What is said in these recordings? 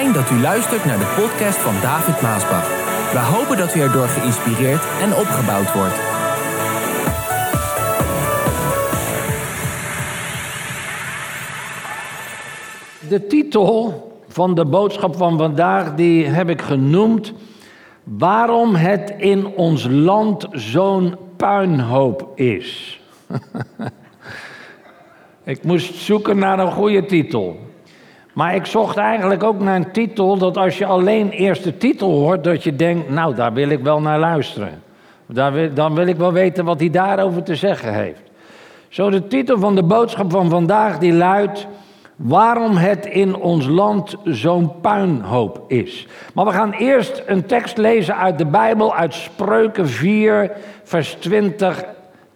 Dat u luistert naar de podcast van David Maasbach. We hopen dat u erdoor geïnspireerd en opgebouwd wordt. De titel van de boodschap van vandaag die heb ik genoemd waarom het in ons land zo'n puinhoop is. ik moest zoeken naar een goede titel. Maar ik zocht eigenlijk ook naar een titel dat als je alleen eerst de titel hoort, dat je denkt, nou daar wil ik wel naar luisteren. Daar dan wil ik wel weten wat hij daarover te zeggen heeft. Zo de titel van de boodschap van vandaag die luidt, waarom het in ons land zo'n puinhoop is. Maar we gaan eerst een tekst lezen uit de Bijbel, uit Spreuken 4, vers 20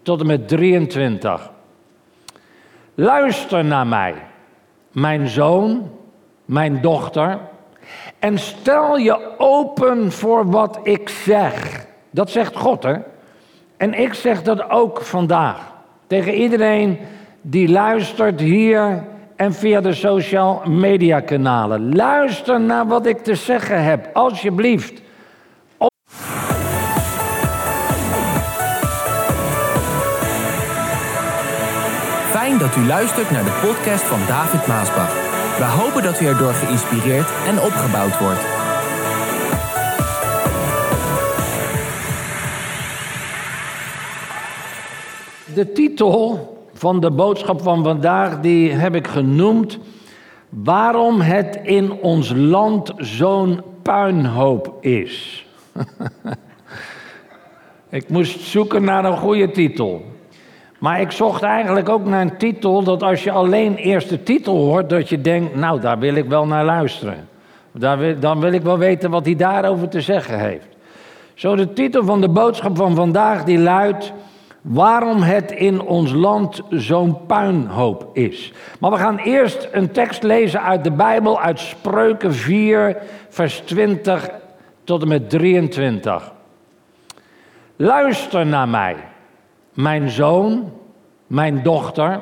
tot en met 23. Luister naar mij, mijn zoon, mijn dochter, en stel je open voor wat ik zeg. Dat zegt God, hè? En ik zeg dat ook vandaag. Tegen iedereen die luistert hier en via de social media kanalen. Luister naar wat ik te zeggen heb, alsjeblieft. Dat u luistert naar de podcast van David Maasbach. We hopen dat u erdoor geïnspireerd en opgebouwd wordt. De titel van de boodschap van vandaag die heb ik genoemd waarom het in ons land zo'n puinhoop is. ik moest zoeken naar een goede titel. Maar ik zocht eigenlijk ook naar een titel dat als je alleen eerst de titel hoort, dat je denkt, nou daar wil ik wel naar luisteren. Daar wil, dan wil ik wel weten wat hij daarover te zeggen heeft. Zo de titel van de boodschap van vandaag die luidt, waarom het in ons land zo'n puinhoop is. Maar we gaan eerst een tekst lezen uit de Bijbel, uit Spreuken 4, vers 20 tot en met 23. Luister naar mij, mijn zoon, mijn dochter,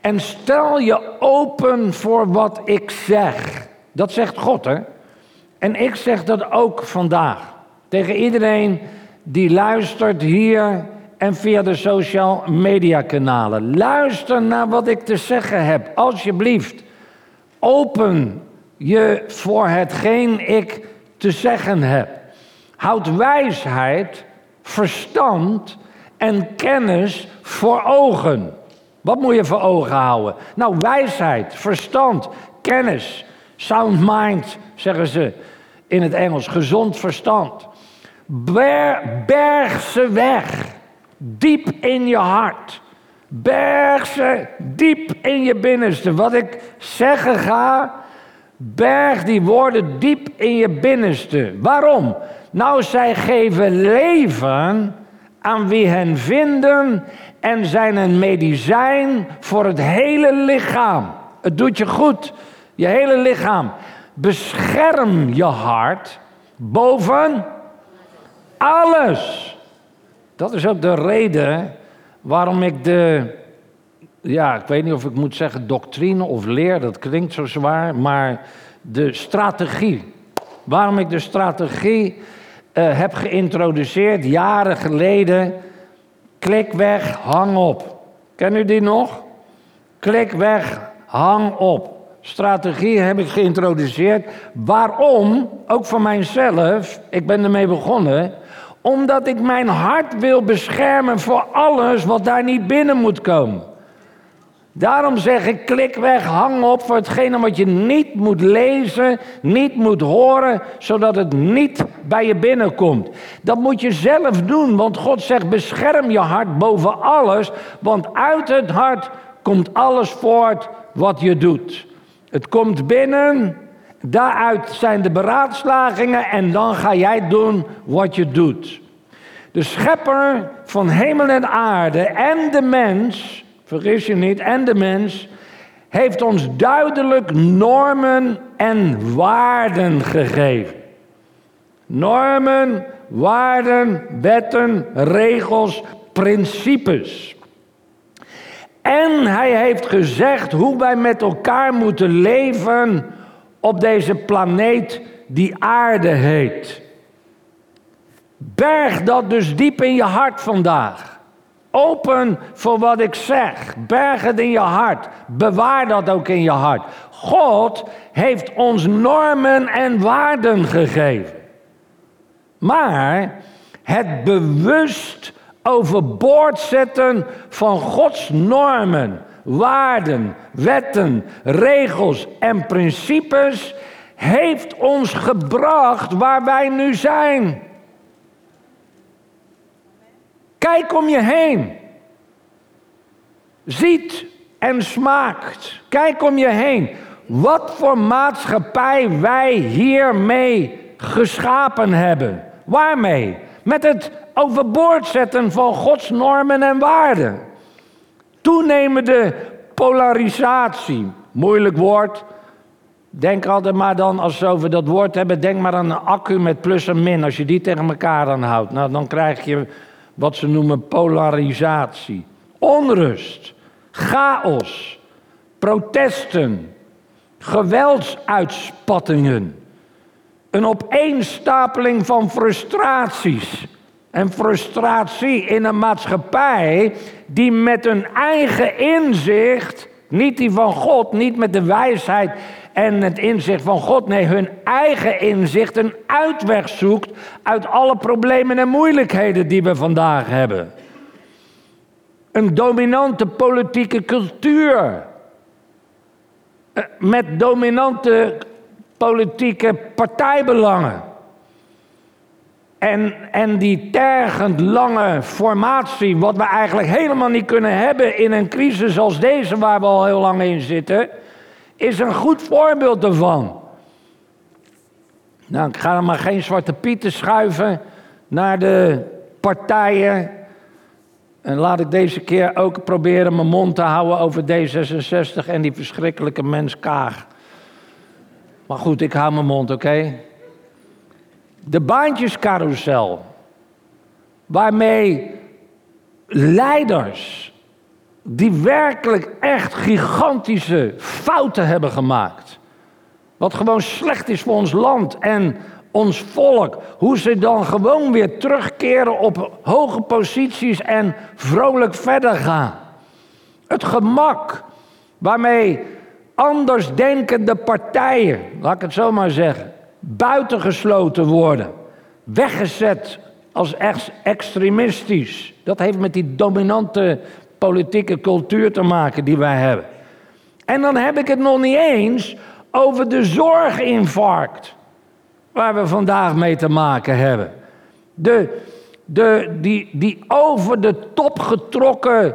en stel je open voor wat ik zeg. Dat zegt God, hè? En ik zeg dat ook vandaag. Tegen iedereen die luistert hier en via de social media kanalen. Luister naar wat ik te zeggen heb, alsjeblieft. Open je voor hetgeen ik te zeggen heb. Houd wijsheid, verstand en kennis voor ogen. Wat moet je voor ogen houden? Nou, wijsheid, verstand, kennis, sound mind, zeggen ze in het Engels, gezond verstand. berg ze weg. Diep in je hart. Berg ze diep in je binnenste. Wat ik zeggen ga, berg die woorden diep in je binnenste. Waarom? Nou, zij geven leven aan wie hen vinden en zijn een medicijn voor het hele lichaam. Het doet je goed, je hele lichaam. Bescherm je hart boven alles. Dat is ook de reden waarom ik de, ja, ik weet niet of ik moet zeggen doctrine of leer, dat klinkt zo zwaar, maar de strategie. Waarom ik de strategie uh, heb geïntroduceerd jaren geleden. Klik weg, hang op. Ken u die nog? Klik weg, hang op. Strategie heb ik geïntroduceerd. Waarom? Ook voor mijzelf. Ik ben ermee begonnen omdat ik mijn hart wil beschermen voor alles wat daar niet binnen moet komen. Daarom zeg ik, klik weg, hang op voor hetgene wat je niet moet lezen, niet moet horen, zodat het niet bij je binnenkomt. Dat moet je zelf doen, want God zegt, bescherm je hart boven alles, want uit het hart komt alles voort wat je doet. Het komt binnen Daaruit zijn de beraadslagingen en dan ga jij doen wat je doet. De schepper van hemel en aarde en de mens, vergis je niet, en de mens, heeft ons duidelijk normen en waarden gegeven. Normen, waarden, wetten, regels, principes. En hij heeft gezegd hoe wij met elkaar moeten leven op deze planeet die aarde heet. Berg dat dus diep in je hart vandaag. Open voor wat ik zeg. Berg het in je hart. Bewaar dat ook in je hart. God heeft ons normen en waarden gegeven. Maar het bewust overboord zetten van Gods normen, waarden, wetten, regels en principes heeft ons gebracht waar wij nu zijn. Kijk om je heen. Ziet en smaakt. Kijk om je heen. Wat voor maatschappij wij hiermee geschapen hebben. Waarmee? Met het overboord zetten van Gods normen en waarden. Toenemende polarisatie. Moeilijk woord. Denk altijd maar dan, als we over dat woord hebben, denk maar aan een accu met plus en min. Als je die tegen elkaar aanhoudt, nou, dan krijg je wat ze noemen polarisatie. Onrust, chaos, protesten, geweldsuitspattingen. Een opeenstapeling van frustraties. En frustratie in een maatschappij die met hun eigen inzicht, niet die van God, niet met de wijsheid en het inzicht van God, nee, hun eigen inzicht een uitweg zoekt uit alle problemen en moeilijkheden die we vandaag hebben. Een dominante politieke cultuur. Eh, met dominante politieke partijbelangen. En, en die tergend lange formatie, wat we eigenlijk helemaal niet kunnen hebben in een crisis als deze waar we al heel lang in zitten, is een goed voorbeeld daarvan. Nou, ik ga er maar geen zwarte pieten schuiven naar de partijen. En laat ik deze keer ook proberen mijn mond te houden over D66 en die verschrikkelijke mens Kaag. Maar goed, ik hou mijn mond, oké? De baantjescarousel, waarmee leiders die werkelijk echt gigantische fouten hebben gemaakt. Wat gewoon slecht is voor ons land en ons volk. Hoe ze dan gewoon weer terugkeren op hoge posities en vrolijk verder gaan. Het gemak waarmee andersdenkende partijen, laat ik het zo maar zeggen, buitengesloten worden, weggezet als extremistisch. Dat heeft met die dominante politieke cultuur te maken die wij hebben. En dan heb ik het nog niet eens over de zorginfarct waar we vandaag mee te maken hebben. De, de, die, die over de top getrokken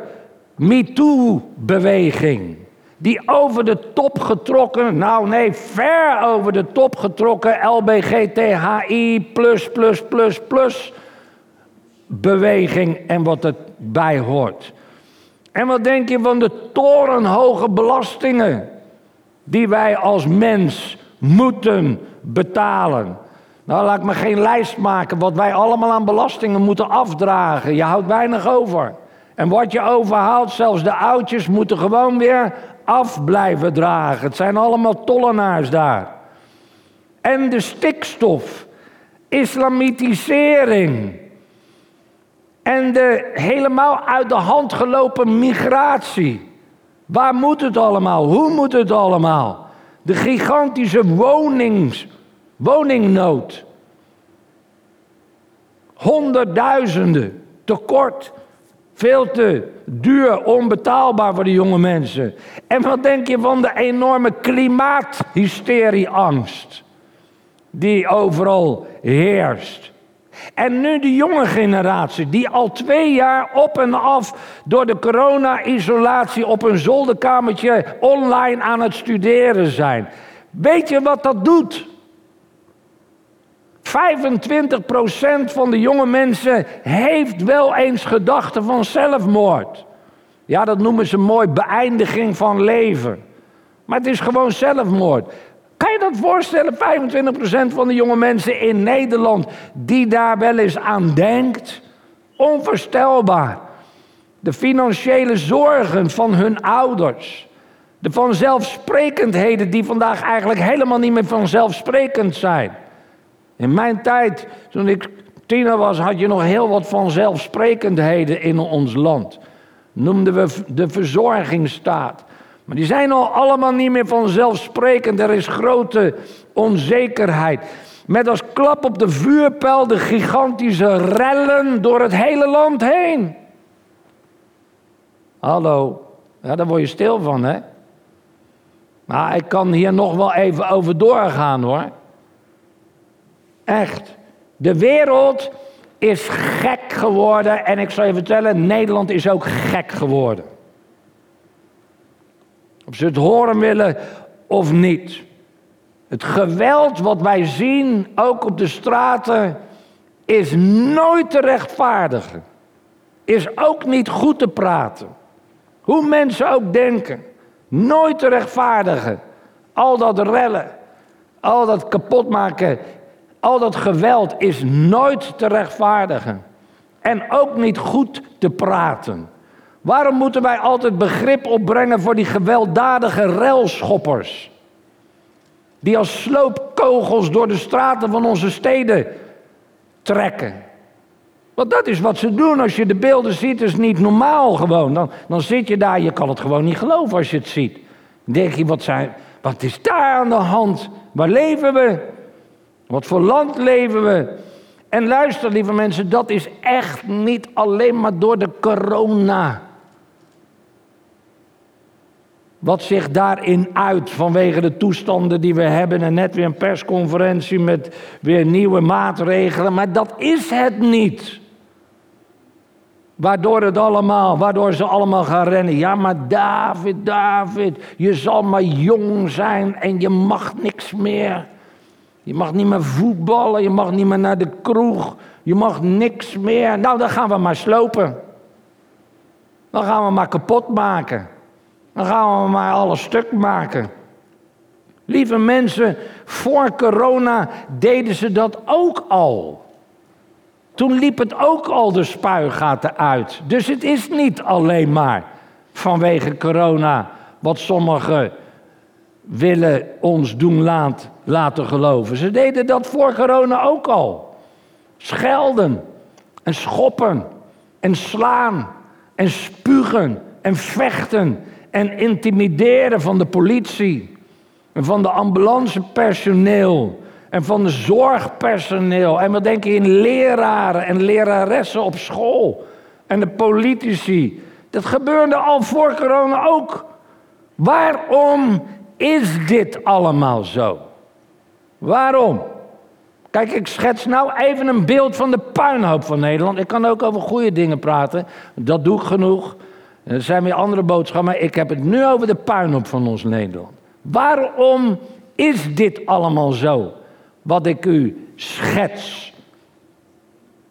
MeToo-beweging. Die over de top getrokken, nou nee, ver over de top getrokken LBGTHI plus plus plus plus beweging en wat erbij hoort. En wat denk je van de torenhoge belastingen die wij als mens moeten betalen? Nou, laat ik me geen lijst maken wat wij allemaal aan belastingen moeten afdragen. Je houdt weinig over. En wat je overhaalt, zelfs de oudjes, moeten gewoon weer af blijven dragen. Het zijn allemaal tollenaars daar. En de stikstof, islamitisering. En de helemaal uit de hand gelopen migratie. Waar moet het allemaal? Hoe moet het allemaal? De gigantische wonings, woningnood. Honderdduizenden tekort. Veel te duur, onbetaalbaar voor de jonge mensen. En wat denk je van de enorme klimaathysterieangst die overal heerst? En nu de jonge generatie, die al twee jaar op en af door de corona-isolatie op een zolderkamertje online aan het studeren zijn. Weet je wat dat doet? 25% van de jonge mensen heeft wel eens gedachten van zelfmoord. Ja, dat noemen ze mooi beëindiging van leven. Maar het is gewoon zelfmoord. Kan je dat voorstellen? 25% van de jonge mensen in Nederland die daar wel eens aan denkt. Onvoorstelbaar. De financiële zorgen van hun ouders. De vanzelfsprekendheden die vandaag eigenlijk helemaal niet meer vanzelfsprekend zijn. In mijn tijd, toen ik tiener was, had je nog heel wat vanzelfsprekendheden in ons land. Noemden we de verzorgingsstaat. Maar die zijn al allemaal niet meer vanzelfsprekend. Er is grote onzekerheid. Met als klap op de vuurpijl de gigantische rellen door het hele land heen. Hallo, ja, daar word je stil van, hè? Maar ik kan hier nog wel even over doorgaan, hoor. Echt. De wereld is gek geworden en ik zal je vertellen, Nederland is ook gek geworden. Of ze het horen willen of niet. Het geweld wat wij zien, ook op de straten, is nooit te rechtvaardigen. Is ook niet goed te praten. Hoe mensen ook denken. Nooit te rechtvaardigen. Al dat rellen, al dat kapotmaken, al dat geweld is nooit te rechtvaardigen. En ook niet goed te praten. Waarom moeten wij altijd begrip opbrengen voor die gewelddadige relschoppers? Die als sloopkogels door de straten van onze steden trekken. Want dat is wat ze doen als je de beelden ziet, is niet normaal gewoon. Dan, dan zit je daar, je kan het gewoon niet geloven als je het ziet. Dan denk je, wat, zijn, wat is daar aan de hand? Waar leven we? Wat voor land leven we? En luister, lieve mensen, dat is echt niet alleen maar door de corona. Wat zich daarin uit vanwege de toestanden die we hebben en net weer een persconferentie met weer nieuwe maatregelen. Maar dat is het niet. Waardoor het allemaal, waardoor ze allemaal gaan rennen. Ja, maar David, David, je zal maar jong zijn en je mag niks meer. Je mag niet meer voetballen, je mag niet meer naar de kroeg, je mag niks meer. Nou, dan gaan we maar slopen. Dan gaan we maar kapot maken. Dan gaan we maar alles stuk maken. Lieve mensen, voor corona deden ze dat ook al. Toen liep het ook al de spuigaten uit. Dus het is niet alleen maar vanwege corona wat sommigen willen ons doen laat, laten geloven. Ze deden dat voor corona ook al. Schelden en schoppen en slaan en spugen en vechten en intimideren van de politie en van de ambulancepersoneel en van de zorgpersoneel. En we denken in leraren en leraressen op school en de politici. Dat gebeurde al voor corona ook. Waarom is dit allemaal zo? Waarom? Kijk, ik schets nou even een beeld van de puinhoop van Nederland. Ik kan ook over goede dingen praten. Dat doe ik genoeg. Er zijn weer andere boodschappen. Maar ik heb het nu over de puinhoop van ons Nederland. Waarom is dit allemaal zo? Wat ik u schets.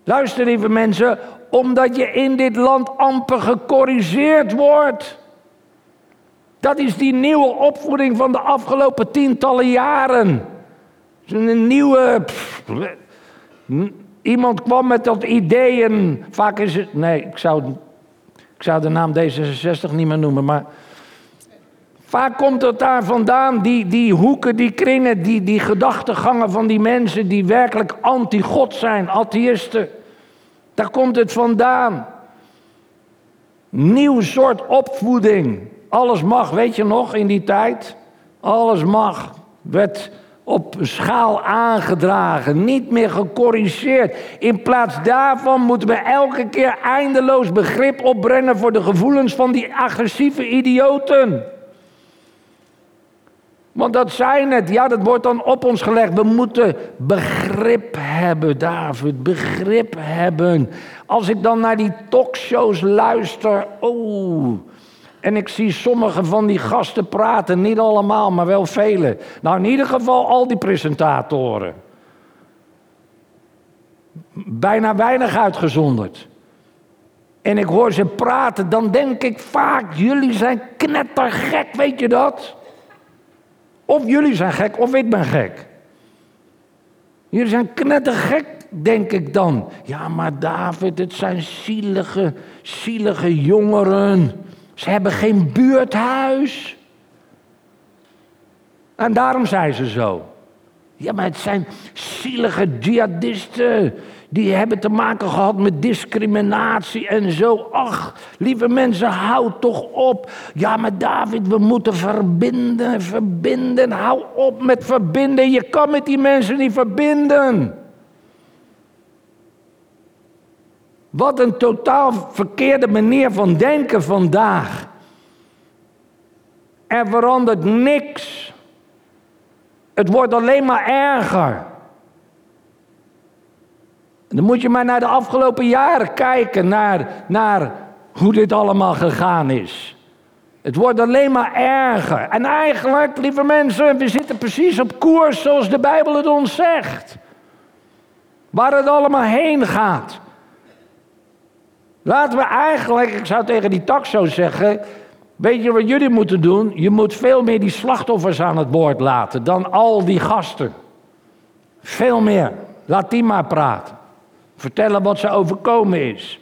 Luister, lieve mensen, omdat je in dit land amper gecorrigeerd wordt. Dat is die nieuwe opvoeding van de afgelopen tientallen jaren. Een nieuwe. iemand kwam met dat idee en vaak is het. Nee, ik zou, ik zou de naam D66 niet meer noemen, maar. Vaak komt het daar vandaan, die, die hoeken, die kringen, die, die gedachtegangen van die mensen die werkelijk anti-God zijn, atheïsten. Daar komt het vandaan. Nieuw soort opvoeding. Alles mag, weet je nog, in die tijd? Alles mag. Werd op schaal aangedragen, niet meer gecorrigeerd. In plaats daarvan moeten we elke keer eindeloos begrip opbrengen voor de gevoelens van die agressieve idioten. Want dat zijn het, ja, dat wordt dan op ons gelegd. We moeten begrip hebben, David, begrip hebben. Als ik dan naar die talkshows luister, oh, en ik zie sommige van die gasten praten, niet allemaal, maar wel vele. Nou, in ieder geval al die presentatoren. Bijna weinig uitgezonderd. En ik hoor ze praten, dan denk ik vaak, jullie zijn knettergek, weet je dat? Of jullie zijn gek, of ik ben gek. Jullie zijn knettergek, denk ik dan. Ja, maar David, het zijn zielige, zielige jongeren. Ze hebben geen buurthuis. En daarom zijn ze zo. Ja, maar het zijn zielige jihadisten. Die hebben te maken gehad met discriminatie en zo. Ach, lieve mensen, houd toch op. Ja, maar David, we moeten verbinden, verbinden. Hou op met verbinden. Je kan met die mensen niet verbinden. Wat een totaal verkeerde manier van denken vandaag. Er verandert niks. Het wordt alleen maar erger. Dan moet je maar naar de afgelopen jaren kijken, naar, naar hoe dit allemaal gegaan is. Het wordt alleen maar erger. En eigenlijk, lieve mensen, we zitten precies op koers zoals de Bijbel het ons zegt. Waar het allemaal heen gaat. Laten we eigenlijk, ik zou tegen die taxo zeggen, weet je wat jullie moeten doen? Je moet veel meer die slachtoffers aan het woord laten dan al die gasten. Veel meer. Laat die maar praten. Vertellen wat ze overkomen is.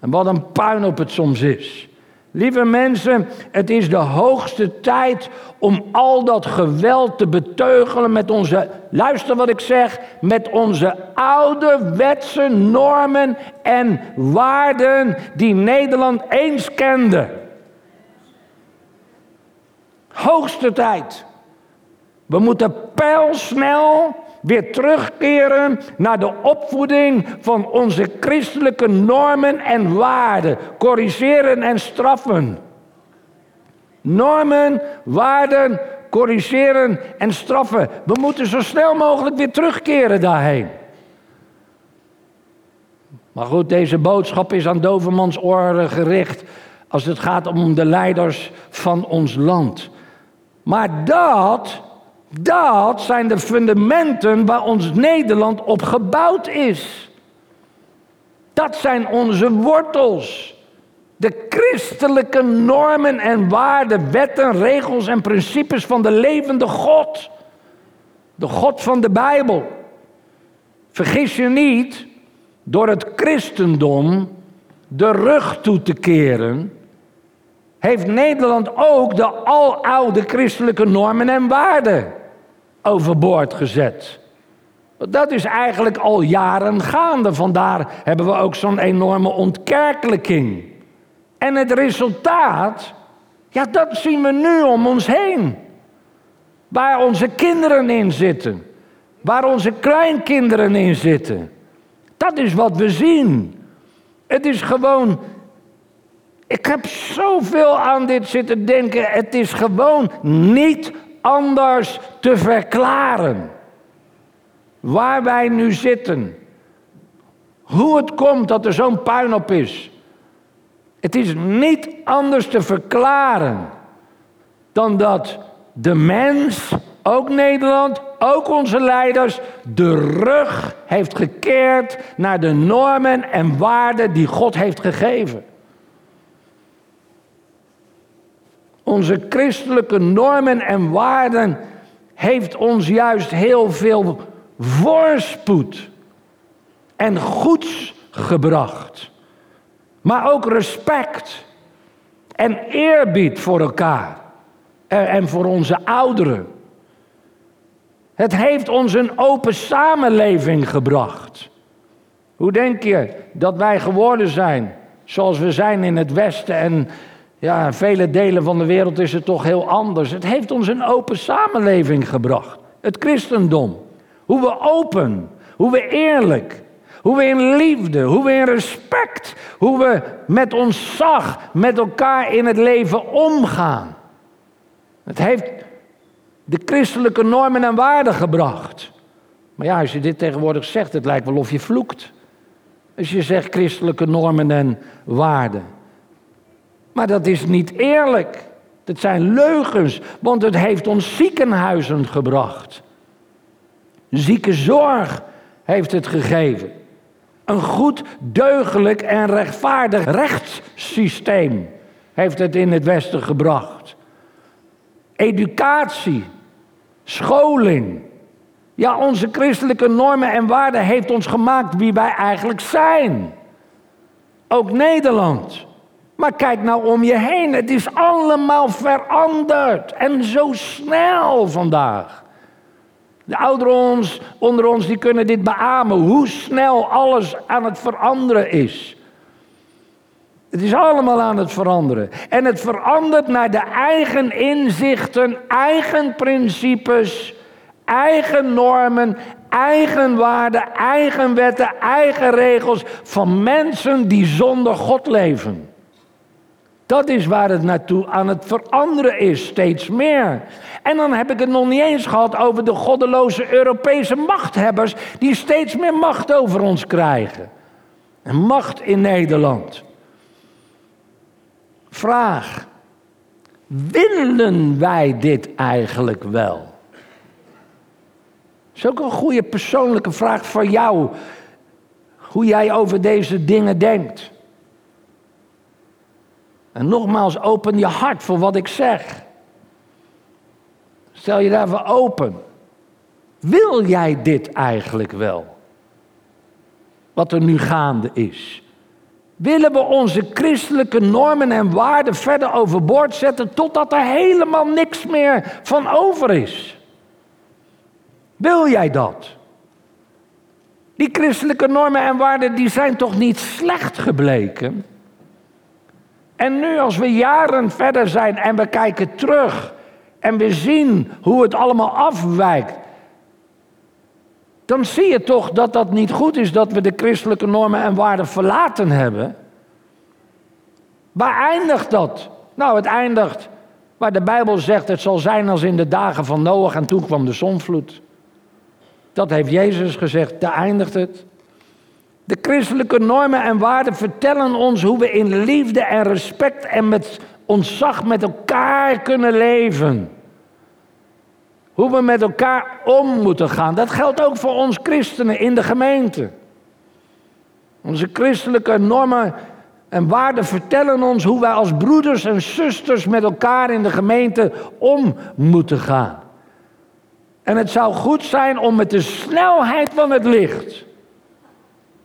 En wat een puin op het soms is. Lieve mensen, het is de hoogste tijd om al dat geweld te beteugelen met onze, luister wat ik zeg, met onze ouderwetse normen en waarden die Nederland eens kende. Hoogste tijd. We moeten pijlsnel weer terugkeren naar de opvoeding van onze christelijke normen en waarden. Corrigeren en straffen. Normen, waarden, corrigeren en straffen. We moeten zo snel mogelijk weer terugkeren daarheen. Maar goed, deze boodschap is aan dovermans oren gericht als het gaat om de leiders van ons land. Maar dat dat zijn de fundamenten waar ons Nederland op gebouwd is. Dat zijn onze wortels. De christelijke normen en waarden, wetten, regels en principes van de levende God. De God van de Bijbel. Vergis je niet, door het christendom de rug toe te keren, heeft Nederland ook de aloude christelijke normen en waarden overboord gezet. Dat is eigenlijk al jaren gaande. Vandaar hebben we ook zo'n enorme ontkerkelijking. En het resultaat, ja, dat zien we nu om ons heen. Waar onze kinderen in zitten. Waar onze kleinkinderen in zitten. Dat is wat we zien. Het is gewoon. Ik heb zoveel aan dit zitten denken. Het is gewoon niet anders te verklaren. Waar wij nu zitten. Hoe het komt dat er zo'n puin op is. Het is niet anders te verklaren dan dat de mens, ook Nederland, ook onze leiders, de rug heeft gekeerd naar de normen en waarden die God heeft gegeven. Onze christelijke normen en waarden heeft ons juist heel veel voorspoed en goeds gebracht. Maar ook respect en eerbied voor elkaar en voor onze ouderen. Het heeft ons een open samenleving gebracht. Hoe denk je dat wij geworden zijn zoals we zijn in het Westen en ja, in vele delen van de wereld is het toch heel anders. Het heeft ons een open samenleving gebracht. Het christendom. Hoe we open, hoe we eerlijk, hoe we in liefde, hoe we in respect, hoe we met ons zag met elkaar in het leven omgaan. Het heeft de christelijke normen en waarden gebracht. Maar ja, als je dit tegenwoordig zegt, het lijkt wel of je vloekt. Als je zegt christelijke normen en waarden. Maar dat is niet eerlijk. Dat zijn leugens, want het heeft ons ziekenhuizen gebracht. Ziekenzorg heeft het gegeven. Een goed, deugdelijk en rechtvaardig rechtssysteem heeft het in het Westen gebracht. Educatie, scholing. Ja, onze christelijke normen en waarden heeft ons gemaakt wie wij eigenlijk zijn. Ook Nederland. Maar kijk nou om je heen. Het is allemaal veranderd. En zo snel vandaag. De ouderen onder ons die kunnen dit beamen. Hoe snel alles aan het veranderen is. Het is allemaal aan het veranderen. En het verandert naar de eigen inzichten, eigen principes, eigen normen, eigen waarden, eigen wetten, eigen regels van mensen die zonder God leven. Dat is waar het naartoe aan het veranderen is, steeds meer. En dan heb ik het nog niet eens gehad over de goddeloze Europese machthebbers die steeds meer macht over ons krijgen. En macht in Nederland. Vraag. Willen wij dit eigenlijk wel? Dat is ook een goede persoonlijke vraag voor jou. Hoe jij over deze dingen denkt. En nogmaals, open je hart voor wat ik zeg. Stel je daarvoor open. Wil jij dit eigenlijk wel? Wat er nu gaande is. Willen we onze christelijke normen en waarden verder overboord zetten totdat er helemaal niks meer van over is? Wil jij dat? Die christelijke normen en waarden die zijn toch niet slecht gebleken? En nu als we jaren verder zijn en we kijken terug en we zien hoe het allemaal afwijkt, dan zie je toch dat dat niet goed is dat we de christelijke normen en waarden verlaten hebben. Waar eindigt dat? Nou, het eindigt waar de Bijbel zegt het zal zijn als in de dagen van Noach en toen kwam de zonvloed. Dat heeft Jezus gezegd, daar eindigt het. De christelijke normen en waarden vertellen ons hoe we in liefde en respect en met ontzag met elkaar kunnen leven. Hoe we met elkaar om moeten gaan. Dat geldt ook voor ons christenen in de gemeente. Onze christelijke normen en waarden vertellen ons hoe wij als broeders en zusters met elkaar in de gemeente om moeten gaan. En het zou goed zijn om met de snelheid van het licht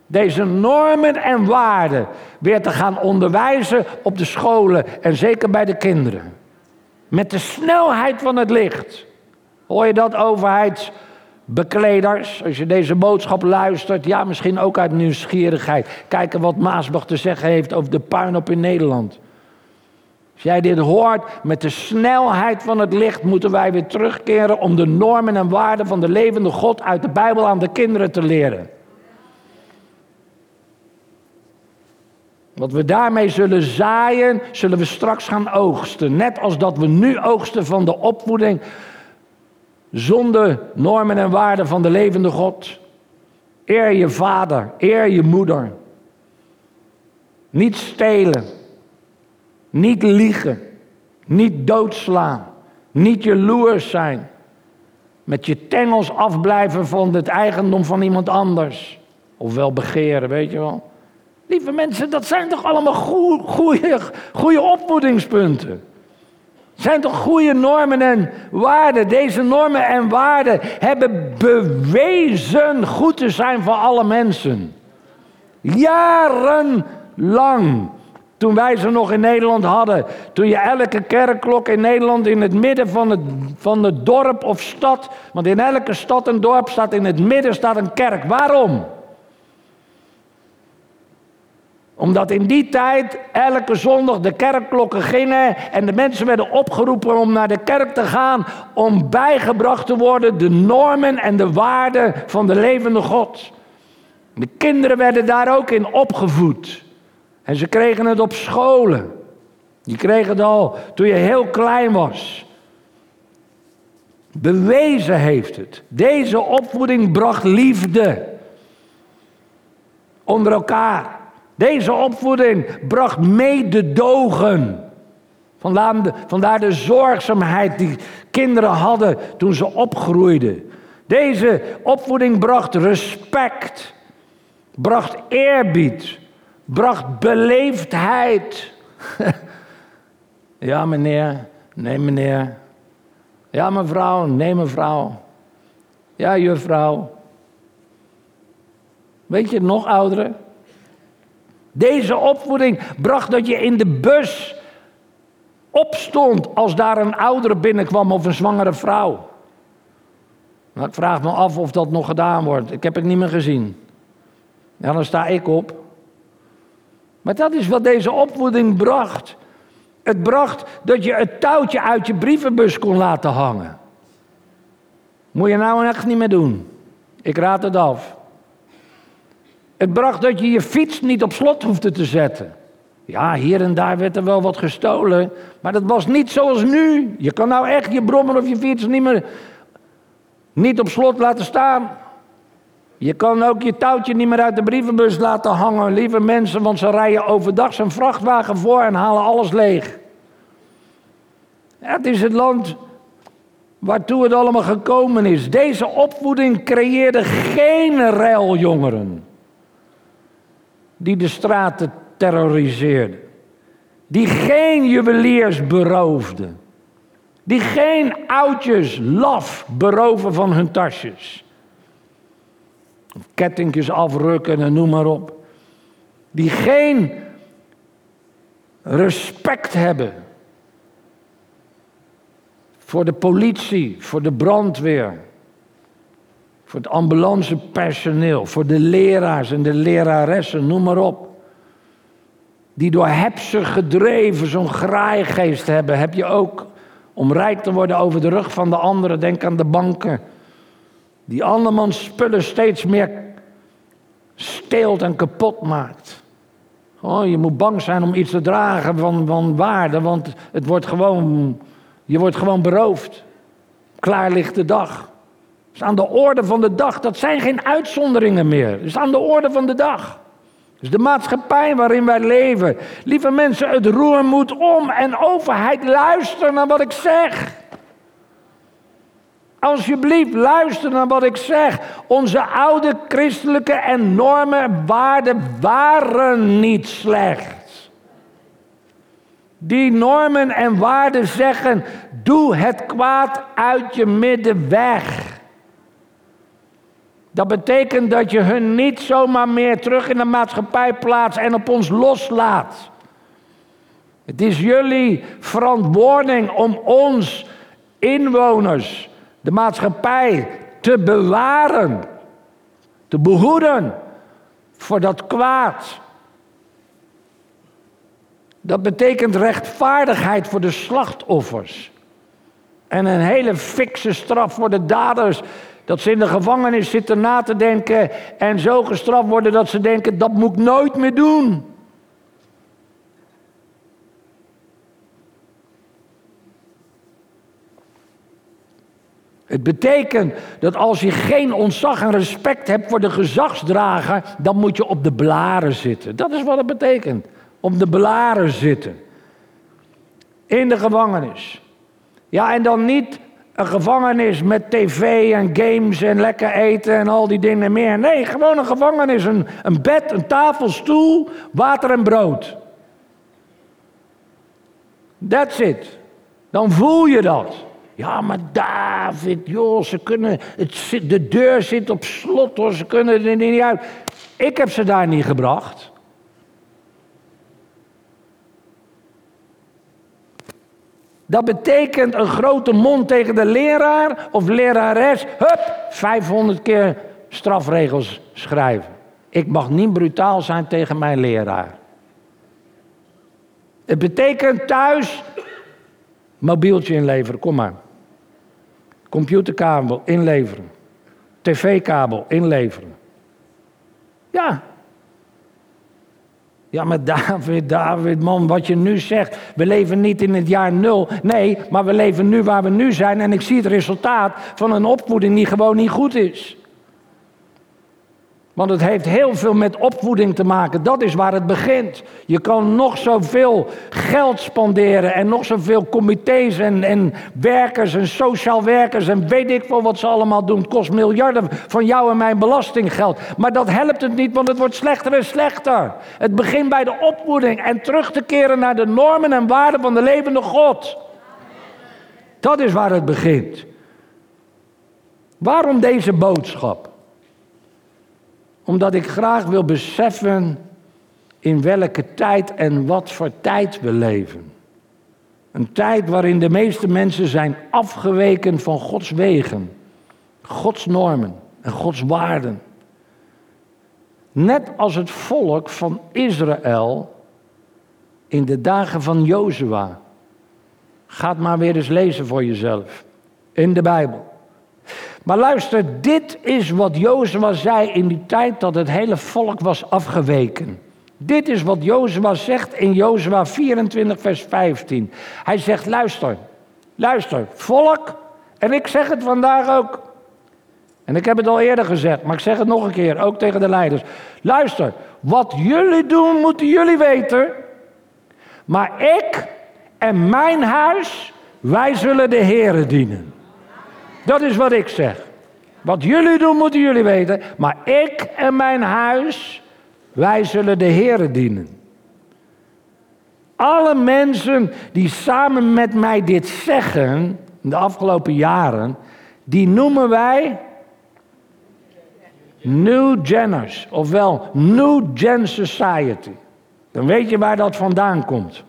deze normen en waarden weer te gaan onderwijzen op de scholen en zeker bij de kinderen. Met de snelheid van het licht. Hoor je dat, overheidsbekleders? Als je deze boodschap luistert, ja, misschien ook uit nieuwsgierigheid. Kijken wat Maasbach te zeggen heeft over de puinhoop in Nederland. Als jij dit hoort, met de snelheid van het licht moeten wij weer terugkeren om de normen en waarden van de levende God uit de Bijbel aan de kinderen te leren. Wat we daarmee zullen zaaien, zullen we straks gaan oogsten. Net als dat we nu oogsten van de opvoeding zonder normen en waarden van de levende God. Eer je vader, eer je moeder. Niet stelen, niet liegen, niet doodslaan, niet jaloers zijn. Met je tengels afblijven van het eigendom van iemand anders. Ofwel begeren, weet je wel. Lieve mensen, dat zijn toch allemaal goede, goede opvoedingspunten. Zijn toch goede normen en waarden? Deze normen en waarden hebben bewezen goed te zijn voor alle mensen. Jarenlang. Toen wij ze nog in Nederland hadden. Toen je elke kerkklok in Nederland in het midden van het, van het dorp of stad. Want in elke stad en dorp staat in het midden staat een kerk. Waarom? Omdat in die tijd elke zondag de kerkklokken gingen en de mensen werden opgeroepen om naar de kerk te gaan, om bijgebracht te worden de normen en de waarden van de levende God. De kinderen werden daar ook in opgevoed. En ze kregen het op scholen. Die kregen het al toen je heel klein was. Bewezen heeft het. Deze opvoeding bracht liefde onder elkaar. Deze opvoeding bracht mededogen. Vandaar de, vandaar de zorgzaamheid die kinderen hadden toen ze opgroeiden. Deze opvoeding bracht respect, bracht eerbied, bracht beleefdheid. ja, meneer, nee, meneer. Ja, mevrouw, nee, mevrouw. Ja, juffrouw. Weet je, nog ouderen? Deze opvoeding bracht dat je in de bus opstond als daar een oudere binnenkwam of een zwangere vrouw. Nou, ik vraag me af of dat nog gedaan wordt. Ik heb het niet meer gezien. Ja, dan sta ik op. Maar dat is wat deze opvoeding bracht. Het bracht dat je het touwtje uit je brievenbus kon laten hangen. Moet je nou echt niet meer doen. Ik raad het af. Het bracht dat je je fiets niet op slot hoefde te zetten. Ja, hier en daar werd er wel wat gestolen, maar dat was niet zoals nu. Je kan nou echt je brommer of je fiets niet meer niet op slot laten staan. Je kan ook je touwtje niet meer uit de brievenbus laten hangen, lieve mensen, want ze rijden overdag zijn vrachtwagen voor en halen alles leeg. het is het land waartoe het allemaal gekomen is. Deze opvoeding creëerde geen ruiljongeren die de straten terroriseerden. Die geen juweliers beroofden. Die geen oudjes laf beroven van hun tasjes. Kettingjes afrukken en noem maar op. Die geen respect hebben voor de politie, voor de brandweer, voor het ambulancepersoneel, voor de leraars en de leraressen, noem maar op. Die door hebse gedreven zo'n graaigeest hebben, heb je ook om rijk te worden over de rug van de anderen. Denk aan de banken. Die andermans spullen steeds meer steelt en kapot maakt. Oh, je moet bang zijn om iets te dragen van, van waarde, want het wordt gewoon, je wordt gewoon beroofd. Klaar ligt de dag. Het is aan de orde van de dag. Dat zijn geen uitzonderingen meer. Het is aan de orde van de dag. Dus de maatschappij waarin wij leven. Lieve mensen, het roer moet om en overheid, luister naar wat ik zeg. Alsjeblieft, luister naar wat ik zeg. Onze oude christelijke en normen waarden waren niet slecht. Die normen en waarden zeggen: doe het kwaad uit je midden weg. Dat betekent dat je hun niet zomaar meer terug in de maatschappij plaatst en op ons loslaat. Het is jullie verantwoording om ons inwoners, de maatschappij, te bewaren, te behoeden voor dat kwaad. Dat betekent rechtvaardigheid voor de slachtoffers. En een hele fikse straf voor de daders. Dat ze in de gevangenis zitten na te denken en zo gestraft worden dat ze denken, dat moet ik nooit meer doen. Het betekent dat als je geen ontzag en respect hebt voor de gezagsdrager, dan moet je op de blaren zitten. Dat is wat het betekent. Op de blaren zitten. In de gevangenis. Ja, en dan niet een gevangenis met tv en games en lekker eten en al die dingen meer. Nee, gewoon een gevangenis. Een, een bed, een tafel, stoel, water en brood. That's it. Dan voel je dat. Ja, maar David, joh, ze kunnen, het, de deur zit op slot hoor, ze kunnen er niet uit. Ik heb ze daar niet gebracht. Dat betekent een grote mond tegen de leraar of lerares. Hup, 500 keer strafregels schrijven. Ik mag niet brutaal zijn tegen mijn leraar. Het betekent thuis mobieltje inleveren, kom maar. Computerkabel inleveren. TV-kabel inleveren. Ja, ja, maar David, David, man, wat je nu zegt. We leven niet in het jaar nul. Nee, maar we leven nu waar we nu zijn. En ik zie het resultaat van een opvoeding die gewoon niet goed is. Want het heeft heel veel met opvoeding te maken. Dat is waar het begint. Je kan nog zoveel geld spanderen en nog zoveel comité's en, en werkers en sociaal werkers en weet ik veel wat ze allemaal doen. Kost miljarden van jou en mijn belastinggeld. Maar dat helpt het niet, want het wordt slechter en slechter. Het begint bij de opvoeding en terug te keren naar de normen en waarden van de levende God. Dat is waar het begint. Waarom deze boodschap? Omdat ik graag wil beseffen in welke tijd en wat voor tijd we leven. Een tijd waarin de meeste mensen zijn afgeweken van Gods wegen, Gods normen en Gods waarden. Net als het volk van Israël in de dagen van Jozua. Ga maar weer eens lezen voor jezelf in de Bijbel. Maar luister, dit is wat Jozua zei in die tijd dat het hele volk was afgeweken. Dit is wat Jozua zegt in Jozua 24, vers 15. Hij zegt, luister, luister, volk, en ik zeg het vandaag ook. En ik heb het al eerder gezegd, maar ik zeg het nog een keer, ook tegen de leiders. Luister, wat jullie doen, moeten jullie weten. Maar ik en mijn huis, wij zullen de Here dienen. Dat is wat ik zeg. Wat jullie doen, moeten jullie weten. Maar ik en mijn huis, wij zullen de Here dienen. Alle mensen die samen met mij dit zeggen, de afgelopen jaren, die noemen wij New Geners, ofwel New Gen Society. Dan weet je waar dat vandaan komt.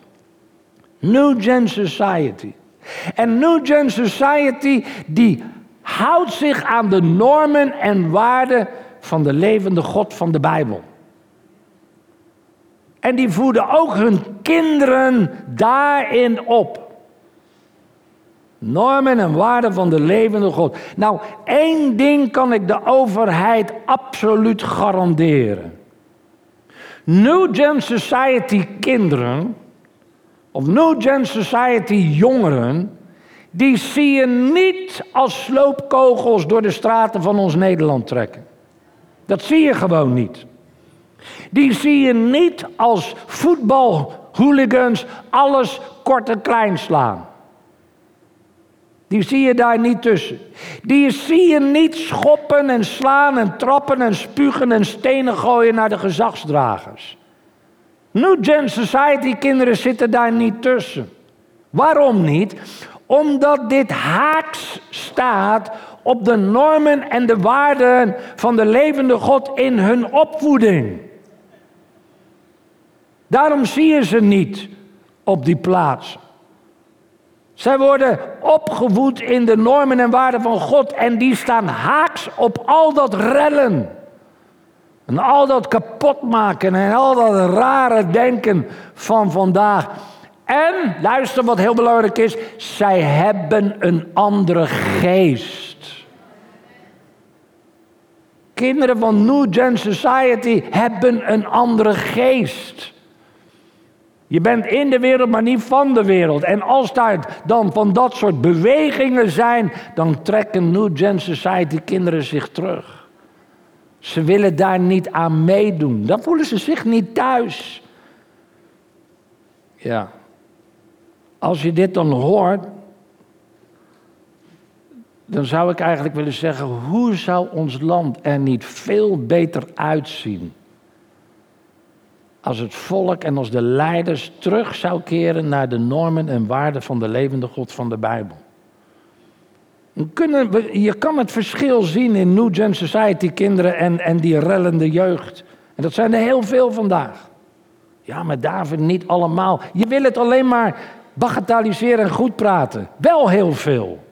New Gen Society. En New Gen Society die houdt zich aan de normen en waarden van de levende God van de Bijbel. En die voeden ook hun kinderen daarin op. Normen en waarden van de levende God. Nou, één ding kan ik de overheid absoluut garanderen. New Gen Society kinderen, of New Gen Society jongeren, die zie je niet als sloopkogels door de straten van ons Nederland trekken. Dat zie je gewoon niet. Die zie je niet als voetbalhooligans alles kort en klein slaan. Die zie je daar niet tussen. Die zie je niet schoppen en slaan en trappen en spugen en stenen gooien naar de gezagsdragers. New Gen Society kinderen zitten daar niet tussen. Waarom niet? Omdat dit haaks staat op de normen en de waarden van de levende God in hun opvoeding. Daarom zie je ze niet op die plaats. Zij worden opgevoed in de normen en waarden van God en die staan haaks op al dat rellen. En al dat kapotmaken en al dat rare denken van vandaag. En, luister wat heel belangrijk is, zij hebben een andere geest. Kinderen van New Gen Society hebben een andere geest. Je bent in de wereld, maar niet van de wereld. En als daar dan van dat soort bewegingen zijn, dan trekken New Gen Society kinderen zich terug. Ze willen daar niet aan meedoen. Dan voelen ze zich niet thuis. Ja. Als je dit dan hoort, dan zou ik eigenlijk willen zeggen: hoe zou ons land er niet veel beter uitzien? Als het volk en als de leiders terug zou keren naar de normen en waarden van de levende God van de Bijbel. Je kan het verschil zien in New Gen Society kinderen en, en die rellende jeugd. En dat zijn er heel veel vandaag. Ja, maar David niet allemaal. Je wil het alleen maar bagatelliseren en goed praten. Wel heel veel.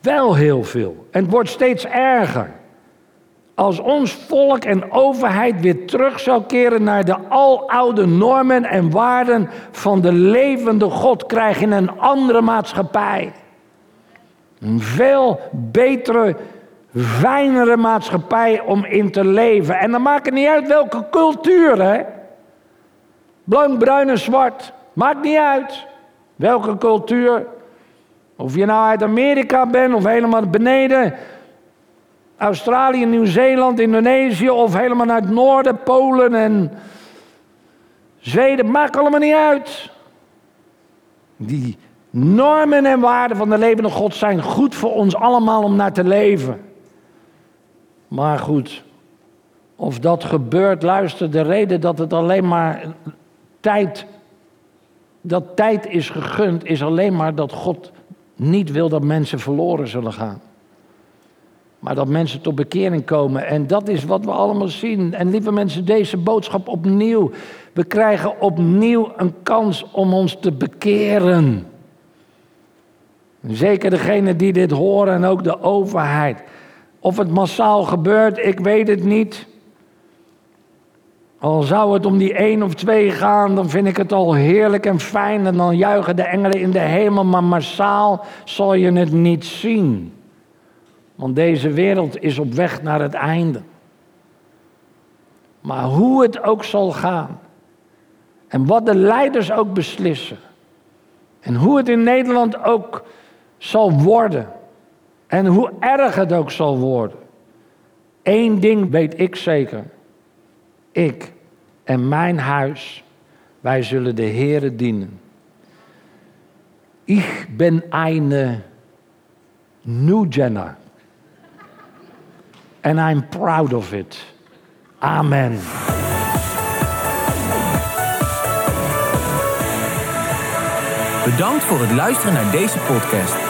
Wel heel veel. En het wordt steeds erger. Als ons volk en overheid weer terug zou keren naar de aloude normen en waarden van de levende God, krijg je een andere maatschappij. Een veel betere, fijnere maatschappij om in te leven. En dan maakt het niet uit welke cultuur, hè? Blank, bruin en zwart. Maakt niet uit. Welke cultuur. Of je nou uit Amerika bent of helemaal beneden. Australië, Nieuw-Zeeland, Indonesië of helemaal het noorden, Polen en Zweden. Maakt allemaal niet uit. Die normen en waarden van de levende God zijn goed voor ons allemaal om naar te leven. Maar goed, of dat gebeurt, luister, de reden dat het alleen maar tijd dat tijd is gegund, is alleen maar dat God niet wil dat mensen verloren zullen gaan. Maar dat mensen tot bekering komen. En dat is wat we allemaal zien. En lieve mensen, deze boodschap opnieuw. We krijgen opnieuw een kans om ons te bekeren. Zeker degene die dit horen en ook de overheid. Of het massaal gebeurt, ik weet het niet. Al zou het om die één of twee gaan, dan vind ik het al heerlijk en fijn. En dan juichen de engelen in de hemel, maar massaal zal je het niet zien. Want deze wereld is op weg naar het einde. Maar hoe het ook zal gaan. En wat de leiders ook beslissen. En hoe het in Nederland ook zal worden. En hoe erg het ook zal worden. Eén ding weet ik zeker. Ik en mijn huis, wij zullen de Heere dienen. Ik ben een Newgener. And I'm proud of it. Amen. Bedankt voor het luisteren naar deze podcast.